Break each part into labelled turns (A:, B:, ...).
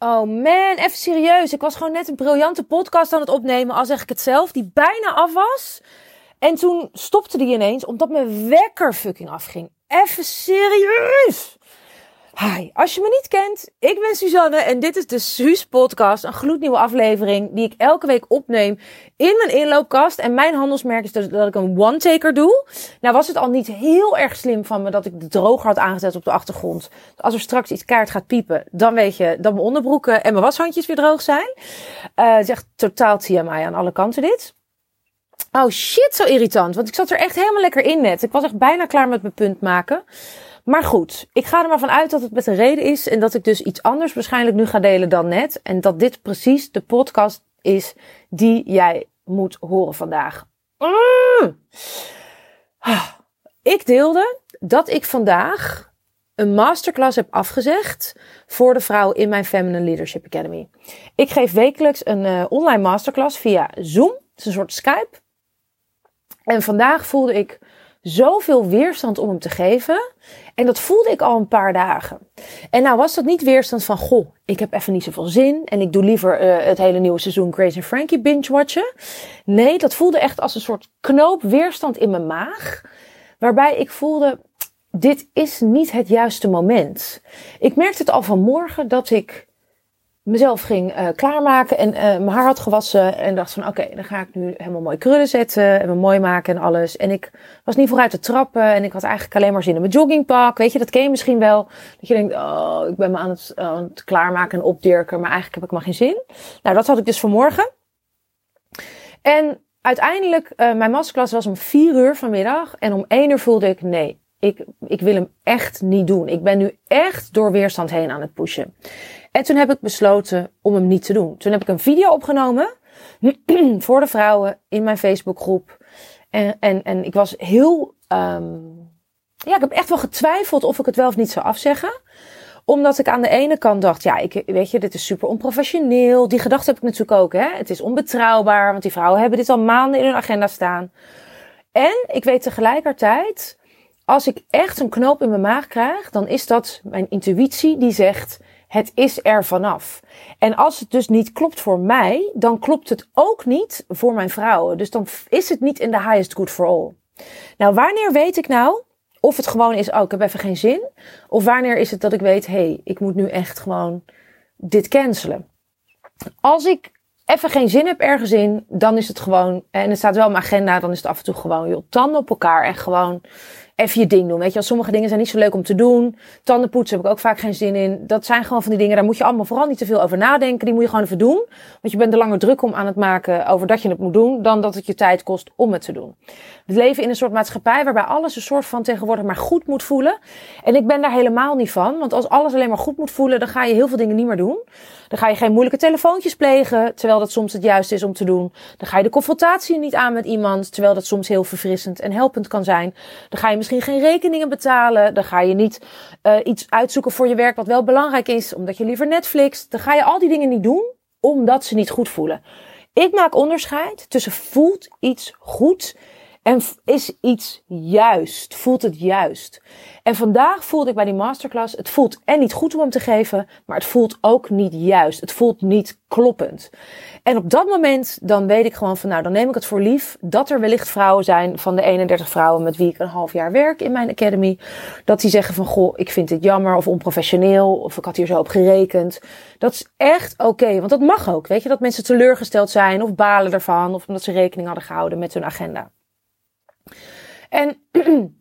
A: Oh man, even serieus. Ik was gewoon net een briljante podcast aan het opnemen, al zeg ik het zelf, die bijna af was. En toen stopte die ineens, omdat mijn wekker fucking afging. Even serieus. Hi, als je me niet kent, ik ben Suzanne en dit is de Suus Podcast, een gloednieuwe aflevering die ik elke week opneem in mijn inloopkast. En mijn handelsmerk is dus dat ik een one-taker doe. Nou was het al niet heel erg slim van me dat ik de droger had aangezet op de achtergrond. Als er straks iets kaart gaat piepen, dan weet je dat mijn onderbroeken en mijn washandjes weer droog zijn. Uh, het is echt totaal TMI aan alle kanten dit. Oh shit, zo irritant. Want ik zat er echt helemaal lekker in net. Ik was echt bijna klaar met mijn punt maken. Maar goed, ik ga er maar vanuit dat het met een reden is. En dat ik dus iets anders waarschijnlijk nu ga delen dan net. En dat dit precies de podcast is die jij moet horen vandaag. Mm. Ik deelde dat ik vandaag een masterclass heb afgezegd voor de vrouw in mijn Feminine Leadership Academy. Ik geef wekelijks een uh, online masterclass via Zoom. Het is een soort Skype. En vandaag voelde ik zoveel weerstand om hem te geven. En dat voelde ik al een paar dagen. En nou was dat niet weerstand van, goh, ik heb even niet zoveel zin. En ik doe liever uh, het hele nieuwe seizoen Grace Frankie binge-watchen. Nee, dat voelde echt als een soort knoop weerstand in mijn maag. Waarbij ik voelde, dit is niet het juiste moment. Ik merkte het al vanmorgen dat ik mezelf ging uh, klaarmaken en uh, mijn haar had gewassen. En dacht van oké, dan ga ik nu helemaal mooi krullen zetten en me mooi maken en alles. En ik was niet vooruit te trappen en ik had eigenlijk alleen maar zin in mijn joggingpak. Weet je, dat ken je misschien wel. Dat je denkt, oh, ik ben me aan het, aan het klaarmaken en opdirken, maar eigenlijk heb ik maar geen zin. Nou, dat had ik dus vanmorgen. En uiteindelijk, uh, mijn masterclass was om vier uur vanmiddag. En om één uur voelde ik, nee, ik, ik wil hem echt niet doen. Ik ben nu echt door weerstand heen aan het pushen. En toen heb ik besloten om hem niet te doen. Toen heb ik een video opgenomen voor de vrouwen in mijn Facebookgroep. En, en, en ik was heel. Um, ja, ik heb echt wel getwijfeld of ik het wel of niet zou afzeggen omdat ik aan de ene kant dacht, ja, ik, weet je, dit is super onprofessioneel. Die gedachte heb ik natuurlijk ook, hè. Het is onbetrouwbaar, want die vrouwen hebben dit al maanden in hun agenda staan. En ik weet tegelijkertijd, als ik echt een knoop in mijn maag krijg, dan is dat mijn intuïtie die zegt, het is er vanaf. En als het dus niet klopt voor mij, dan klopt het ook niet voor mijn vrouwen. Dus dan is het niet in de highest good for all. Nou, wanneer weet ik nou of het gewoon is, oh, ik heb even geen zin? Of wanneer is het dat ik weet, hé, hey, ik moet nu echt gewoon dit cancelen? Als ik even geen zin heb ergens in, dan is het gewoon, en het staat wel op mijn agenda, dan is het af en toe gewoon, joh, tanden op elkaar en gewoon even je ding doen. Weet je, sommige dingen zijn niet zo leuk om te doen. Tandenpoetsen heb ik ook vaak geen zin in. Dat zijn gewoon van die dingen, daar moet je allemaal vooral niet te veel over nadenken. Die moet je gewoon even doen. Want je bent er langer druk om aan het maken over dat je het moet doen, dan dat het je tijd kost om het te doen. We leven in een soort maatschappij waarbij alles een soort van tegenwoordig maar goed moet voelen. En ik ben daar helemaal niet van. Want als alles alleen maar goed moet voelen, dan ga je heel veel dingen niet meer doen. Dan ga je geen moeilijke telefoontjes plegen, terwijl dat soms het juiste is om te doen. Dan ga je de confrontatie niet aan met iemand, terwijl dat soms heel verfrissend en helpend kan zijn. Dan ga je misschien geen rekeningen betalen. Dan ga je niet uh, iets uitzoeken voor je werk wat wel belangrijk is, omdat je liever Netflix. Dan ga je al die dingen niet doen, omdat ze niet goed voelen. Ik maak onderscheid tussen voelt iets goed en is iets juist? Voelt het juist? En vandaag voelde ik bij die masterclass, het voelt en niet goed om hem te geven, maar het voelt ook niet juist. Het voelt niet kloppend. En op dat moment, dan weet ik gewoon van, nou, dan neem ik het voor lief dat er wellicht vrouwen zijn van de 31 vrouwen met wie ik een half jaar werk in mijn academy. Dat die zeggen van, goh, ik vind dit jammer of onprofessioneel of ik had hier zo op gerekend. Dat is echt oké, want dat mag ook. Weet je, dat mensen teleurgesteld zijn of balen ervan of omdat ze rekening hadden gehouden met hun agenda. En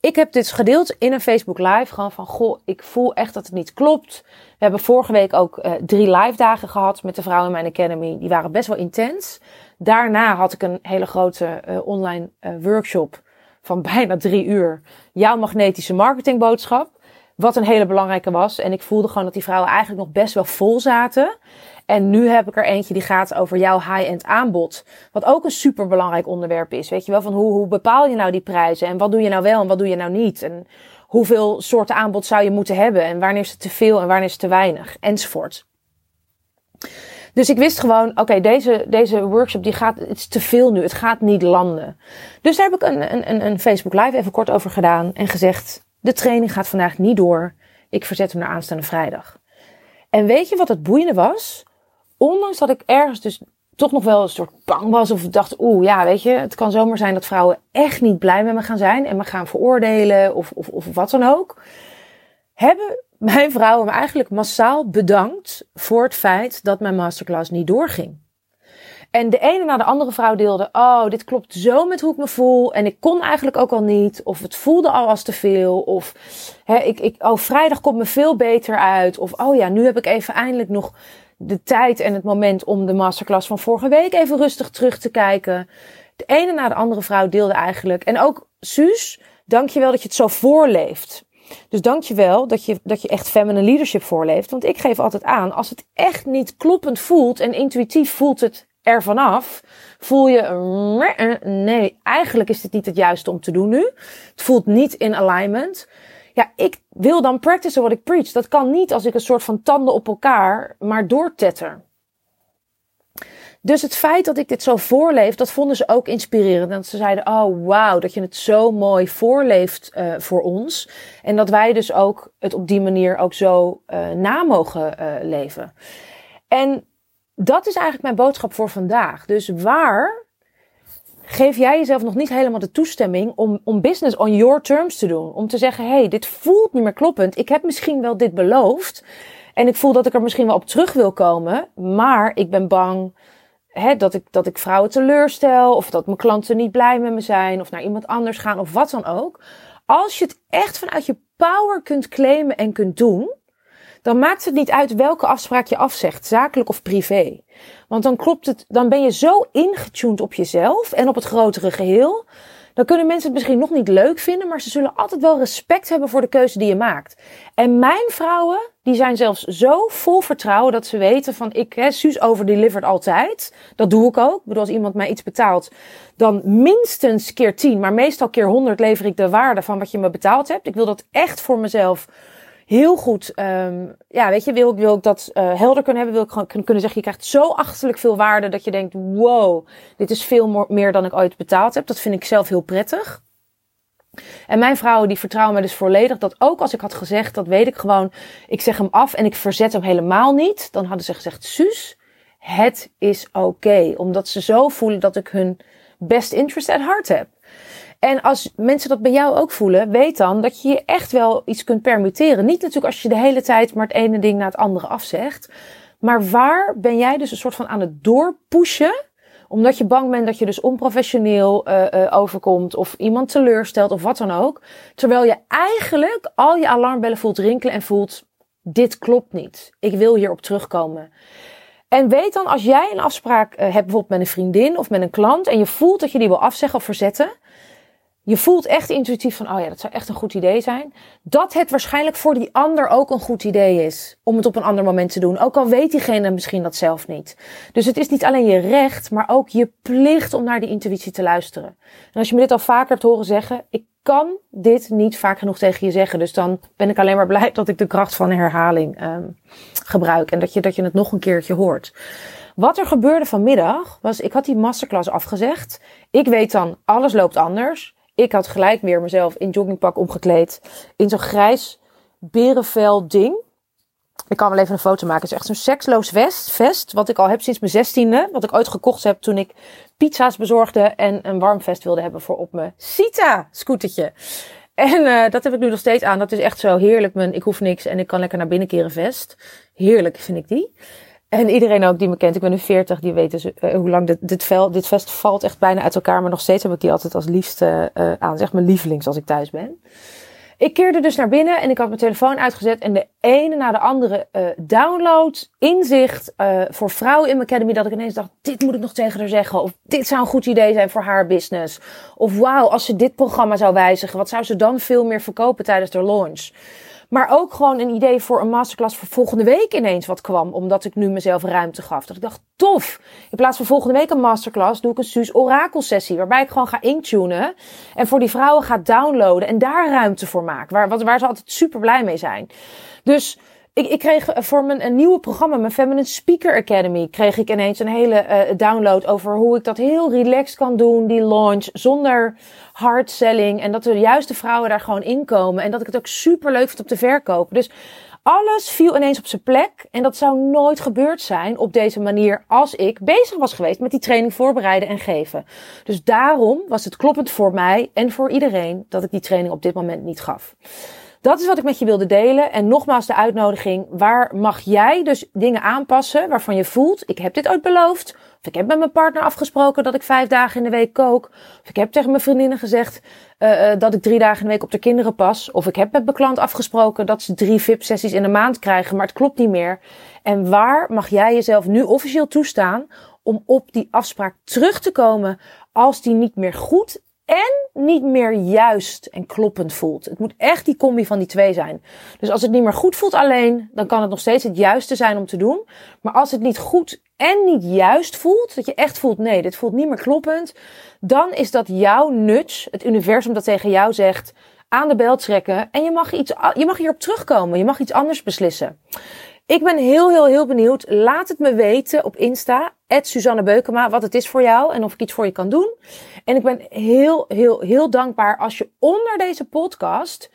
A: ik heb dit gedeeld in een Facebook live. Gewoon van, goh, ik voel echt dat het niet klopt. We hebben vorige week ook uh, drie live dagen gehad met de vrouwen in mijn academy. Die waren best wel intens. Daarna had ik een hele grote uh, online uh, workshop van bijna drie uur. Jouw magnetische marketingboodschap. Wat een hele belangrijke was. En ik voelde gewoon dat die vrouwen eigenlijk nog best wel vol zaten. En nu heb ik er eentje die gaat over jouw high-end aanbod. Wat ook een super belangrijk onderwerp is. Weet je wel, van hoe, hoe bepaal je nou die prijzen? En wat doe je nou wel en wat doe je nou niet? En hoeveel soorten aanbod zou je moeten hebben? En wanneer is het te veel en wanneer is het te weinig? Enzovoort. Dus ik wist gewoon, oké, deze, deze workshop die gaat, het is te veel nu, het gaat niet landen. Dus daar heb ik een, een, een Facebook Live even kort over gedaan en gezegd, de training gaat vandaag niet door. Ik verzet hem naar aanstaande vrijdag. En weet je wat het boeiende was? Ondanks dat ik ergens dus toch nog wel een soort bang was of dacht, oeh, ja, weet je, het kan zomaar zijn dat vrouwen echt niet blij met me gaan zijn en me gaan veroordelen of, of, of wat dan ook. Hebben mijn vrouwen me eigenlijk massaal bedankt voor het feit dat mijn masterclass niet doorging. En de ene na de andere vrouw deelde, oh, dit klopt zo met hoe ik me voel. En ik kon eigenlijk ook al niet. Of het voelde al als te veel. Of hè, ik, ik, oh, vrijdag komt me veel beter uit. Of oh ja, nu heb ik even eindelijk nog de tijd en het moment om de masterclass van vorige week even rustig terug te kijken. De ene na de andere vrouw deelde eigenlijk. En ook Suus, dankjewel dat je het zo voorleeft. Dus dankjewel dat je, dat je echt feminine leadership voorleeft. Want ik geef altijd aan, als het echt niet kloppend voelt en intuïtief voelt het er vanaf, voel je, nee, eigenlijk is dit niet het juiste om te doen nu. Het voelt niet in alignment. Ja, ik wil dan practicen wat ik preach. Dat kan niet als ik een soort van tanden op elkaar maar doortetter. Dus het feit dat ik dit zo voorleef, dat vonden ze ook inspirerend. En ze zeiden, oh wauw, dat je het zo mooi voorleeft uh, voor ons. En dat wij dus ook het op die manier ook zo uh, na mogen uh, leven. En dat is eigenlijk mijn boodschap voor vandaag. Dus waar geef jij jezelf nog niet helemaal de toestemming om, om business on your terms te doen? Om te zeggen, hey, dit voelt niet meer kloppend. Ik heb misschien wel dit beloofd. En ik voel dat ik er misschien wel op terug wil komen. Maar ik ben bang hè, dat, ik, dat ik vrouwen teleurstel. Of dat mijn klanten niet blij met me zijn. Of naar iemand anders gaan. Of wat dan ook. Als je het echt vanuit je power kunt claimen en kunt doen dan maakt het niet uit welke afspraak je afzegt, zakelijk of privé. Want dan klopt het, dan ben je zo ingetuned op jezelf en op het grotere geheel. Dan kunnen mensen het misschien nog niet leuk vinden, maar ze zullen altijd wel respect hebben voor de keuze die je maakt. En mijn vrouwen, die zijn zelfs zo vol vertrouwen dat ze weten van ik, hè, Suus overdelivert altijd. Dat doe ik ook. Ik bedoel, als iemand mij iets betaalt, dan minstens keer 10, maar meestal keer 100 lever ik de waarde van wat je me betaald hebt. Ik wil dat echt voor mezelf heel goed, um, ja, weet je, wil ik, wil ik dat uh, helder kunnen hebben. Wil ik gewoon kunnen zeggen, je krijgt zo achterlijk veel waarde dat je denkt, wow, dit is veel meer dan ik ooit betaald heb. Dat vind ik zelf heel prettig. En mijn vrouwen die vertrouwen me dus volledig dat ook als ik had gezegd, dat weet ik gewoon, ik zeg hem af en ik verzet hem helemaal niet. Dan hadden ze gezegd, Suus, het is oké. Okay. Omdat ze zo voelen dat ik hun best interest at heart heb. En als mensen dat bij jou ook voelen, weet dan dat je je echt wel iets kunt permitteren. Niet natuurlijk als je de hele tijd maar het ene ding na het andere afzegt. Maar waar ben jij dus een soort van aan het doorpushen? Omdat je bang bent dat je dus onprofessioneel uh, overkomt of iemand teleurstelt of wat dan ook. Terwijl je eigenlijk al je alarmbellen voelt rinkelen en voelt, dit klopt niet. Ik wil hierop terugkomen. En weet dan, als jij een afspraak uh, hebt bijvoorbeeld met een vriendin of met een klant en je voelt dat je die wil afzeggen of verzetten, je voelt echt intuïtief van, oh ja, dat zou echt een goed idee zijn. Dat het waarschijnlijk voor die ander ook een goed idee is. Om het op een ander moment te doen. Ook al weet diegene misschien dat zelf niet. Dus het is niet alleen je recht, maar ook je plicht om naar die intuïtie te luisteren. En als je me dit al vaker hebt horen zeggen, ik kan dit niet vaak genoeg tegen je zeggen. Dus dan ben ik alleen maar blij dat ik de kracht van herhaling um, gebruik. En dat je, dat je het nog een keertje hoort. Wat er gebeurde vanmiddag was, ik had die masterclass afgezegd. Ik weet dan, alles loopt anders. Ik had gelijk weer mezelf in joggingpak omgekleed. In zo'n grijs berenvel ding. Ik kan wel even een foto maken. Het is echt zo'n seksloos vest, vest. Wat ik al heb sinds mijn zestiende. Wat ik ooit gekocht heb toen ik pizza's bezorgde. En een warm vest wilde hebben voor op mijn Sita scootertje. En uh, dat heb ik nu nog steeds aan. Dat is echt zo heerlijk. Mijn, ik hoef niks en ik kan lekker naar binnen keren vest. Heerlijk vind ik die. En iedereen ook die me kent, ik ben nu 40, die weet dus uh, hoe lang dit, dit, vel, dit vest valt echt bijna uit elkaar. Maar nog steeds heb ik die altijd als liefste uh, aan. Zeg mijn lievelings als ik thuis ben. Ik keerde dus naar binnen en ik had mijn telefoon uitgezet. En de ene na de andere uh, download, inzicht voor vrouwen in mijn academy. Dat ik ineens dacht, dit moet ik nog tegen haar zeggen. Of dit zou een goed idee zijn voor haar business. Of wauw, als ze dit programma zou wijzigen, wat zou ze dan veel meer verkopen tijdens de launch? Maar ook gewoon een idee voor een masterclass voor volgende week ineens wat kwam. Omdat ik nu mezelf ruimte gaf. Dat ik dacht, tof. In plaats van volgende week een masterclass doe ik een Suus orakelsessie. Waarbij ik gewoon ga intunen. En voor die vrouwen ga downloaden. En daar ruimte voor maak. Waar, waar ze altijd super blij mee zijn. Dus ik, ik kreeg voor mijn een nieuwe programma, mijn Feminine Speaker Academy, kreeg ik ineens een hele uh, download over hoe ik dat heel relaxed kan doen, die launch, zonder hard selling. En dat de juiste vrouwen daar gewoon in komen. En dat ik het ook super leuk vind om te verkopen. Dus Alles viel ineens op zijn plek en dat zou nooit gebeurd zijn op deze manier als ik bezig was geweest met die training voorbereiden en geven. Dus daarom was het kloppend voor mij en voor iedereen dat ik die training op dit moment niet gaf. Dat is wat ik met je wilde delen. En nogmaals de uitnodiging. Waar mag jij dus dingen aanpassen waarvan je voelt, ik heb dit ooit beloofd. Of ik heb met mijn partner afgesproken dat ik vijf dagen in de week kook. Of ik heb tegen mijn vriendinnen gezegd uh, dat ik drie dagen in de week op de kinderen pas. Of ik heb met mijn klant afgesproken dat ze drie VIP-sessies in de maand krijgen, maar het klopt niet meer. En waar mag jij jezelf nu officieel toestaan om op die afspraak terug te komen als die niet meer goed en niet meer juist en kloppend voelt. Het moet echt die combi van die twee zijn. Dus als het niet meer goed voelt alleen, dan kan het nog steeds het juiste zijn om te doen. Maar als het niet goed en niet juist voelt, dat je echt voelt, nee, dit voelt niet meer kloppend, dan is dat jouw nudge, het universum dat tegen jou zegt, aan de bel trekken en je mag, iets, je mag hierop terugkomen. Je mag iets anders beslissen. Ik ben heel, heel, heel benieuwd. Laat het me weten op Insta, Suzanne Beukema, wat het is voor jou en of ik iets voor je kan doen. En ik ben heel, heel, heel dankbaar als je onder deze podcast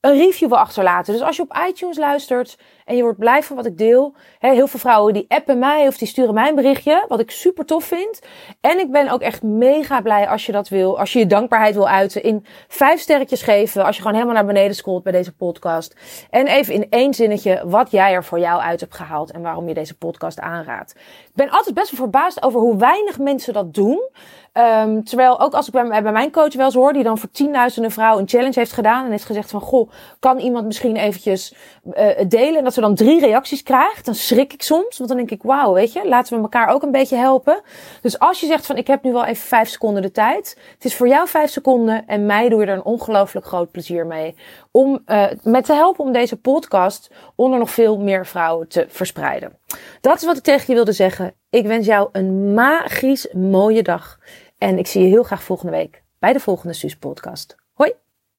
A: een review wil achterlaten. Dus als je op iTunes luistert en je wordt blij van wat ik deel. Heel veel vrouwen die appen mij of die sturen mij een berichtje, wat ik super tof vind. En ik ben ook echt mega blij als je dat wil. Als je je dankbaarheid wil uiten in vijf sterretjes geven. Als je gewoon helemaal naar beneden scrolt bij deze podcast. En even in één zinnetje wat jij er voor jou uit hebt gehaald en waarom je deze podcast aanraadt. Ik ben altijd best wel verbaasd over hoe weinig mensen dat doen. Um, terwijl ook als ik bij, mijn coach wel eens hoor, die dan voor tienduizenden vrouwen een challenge heeft gedaan en heeft gezegd van, goh, kan iemand misschien eventjes uh, delen en dat ze dan drie reacties krijgt, dan schrik ik soms, want dan denk ik, wauw, weet je, laten we elkaar ook een beetje helpen. Dus als je zegt van, ik heb nu wel even vijf seconden de tijd, het is voor jou vijf seconden en mij doe je er een ongelooflijk groot plezier mee om uh, met te helpen om deze podcast onder nog veel meer vrouwen te verspreiden. Dat is wat ik tegen je wilde zeggen. Ik wens jou een magisch mooie dag. En ik zie je heel graag volgende week bij de volgende Suus podcast. Hoi!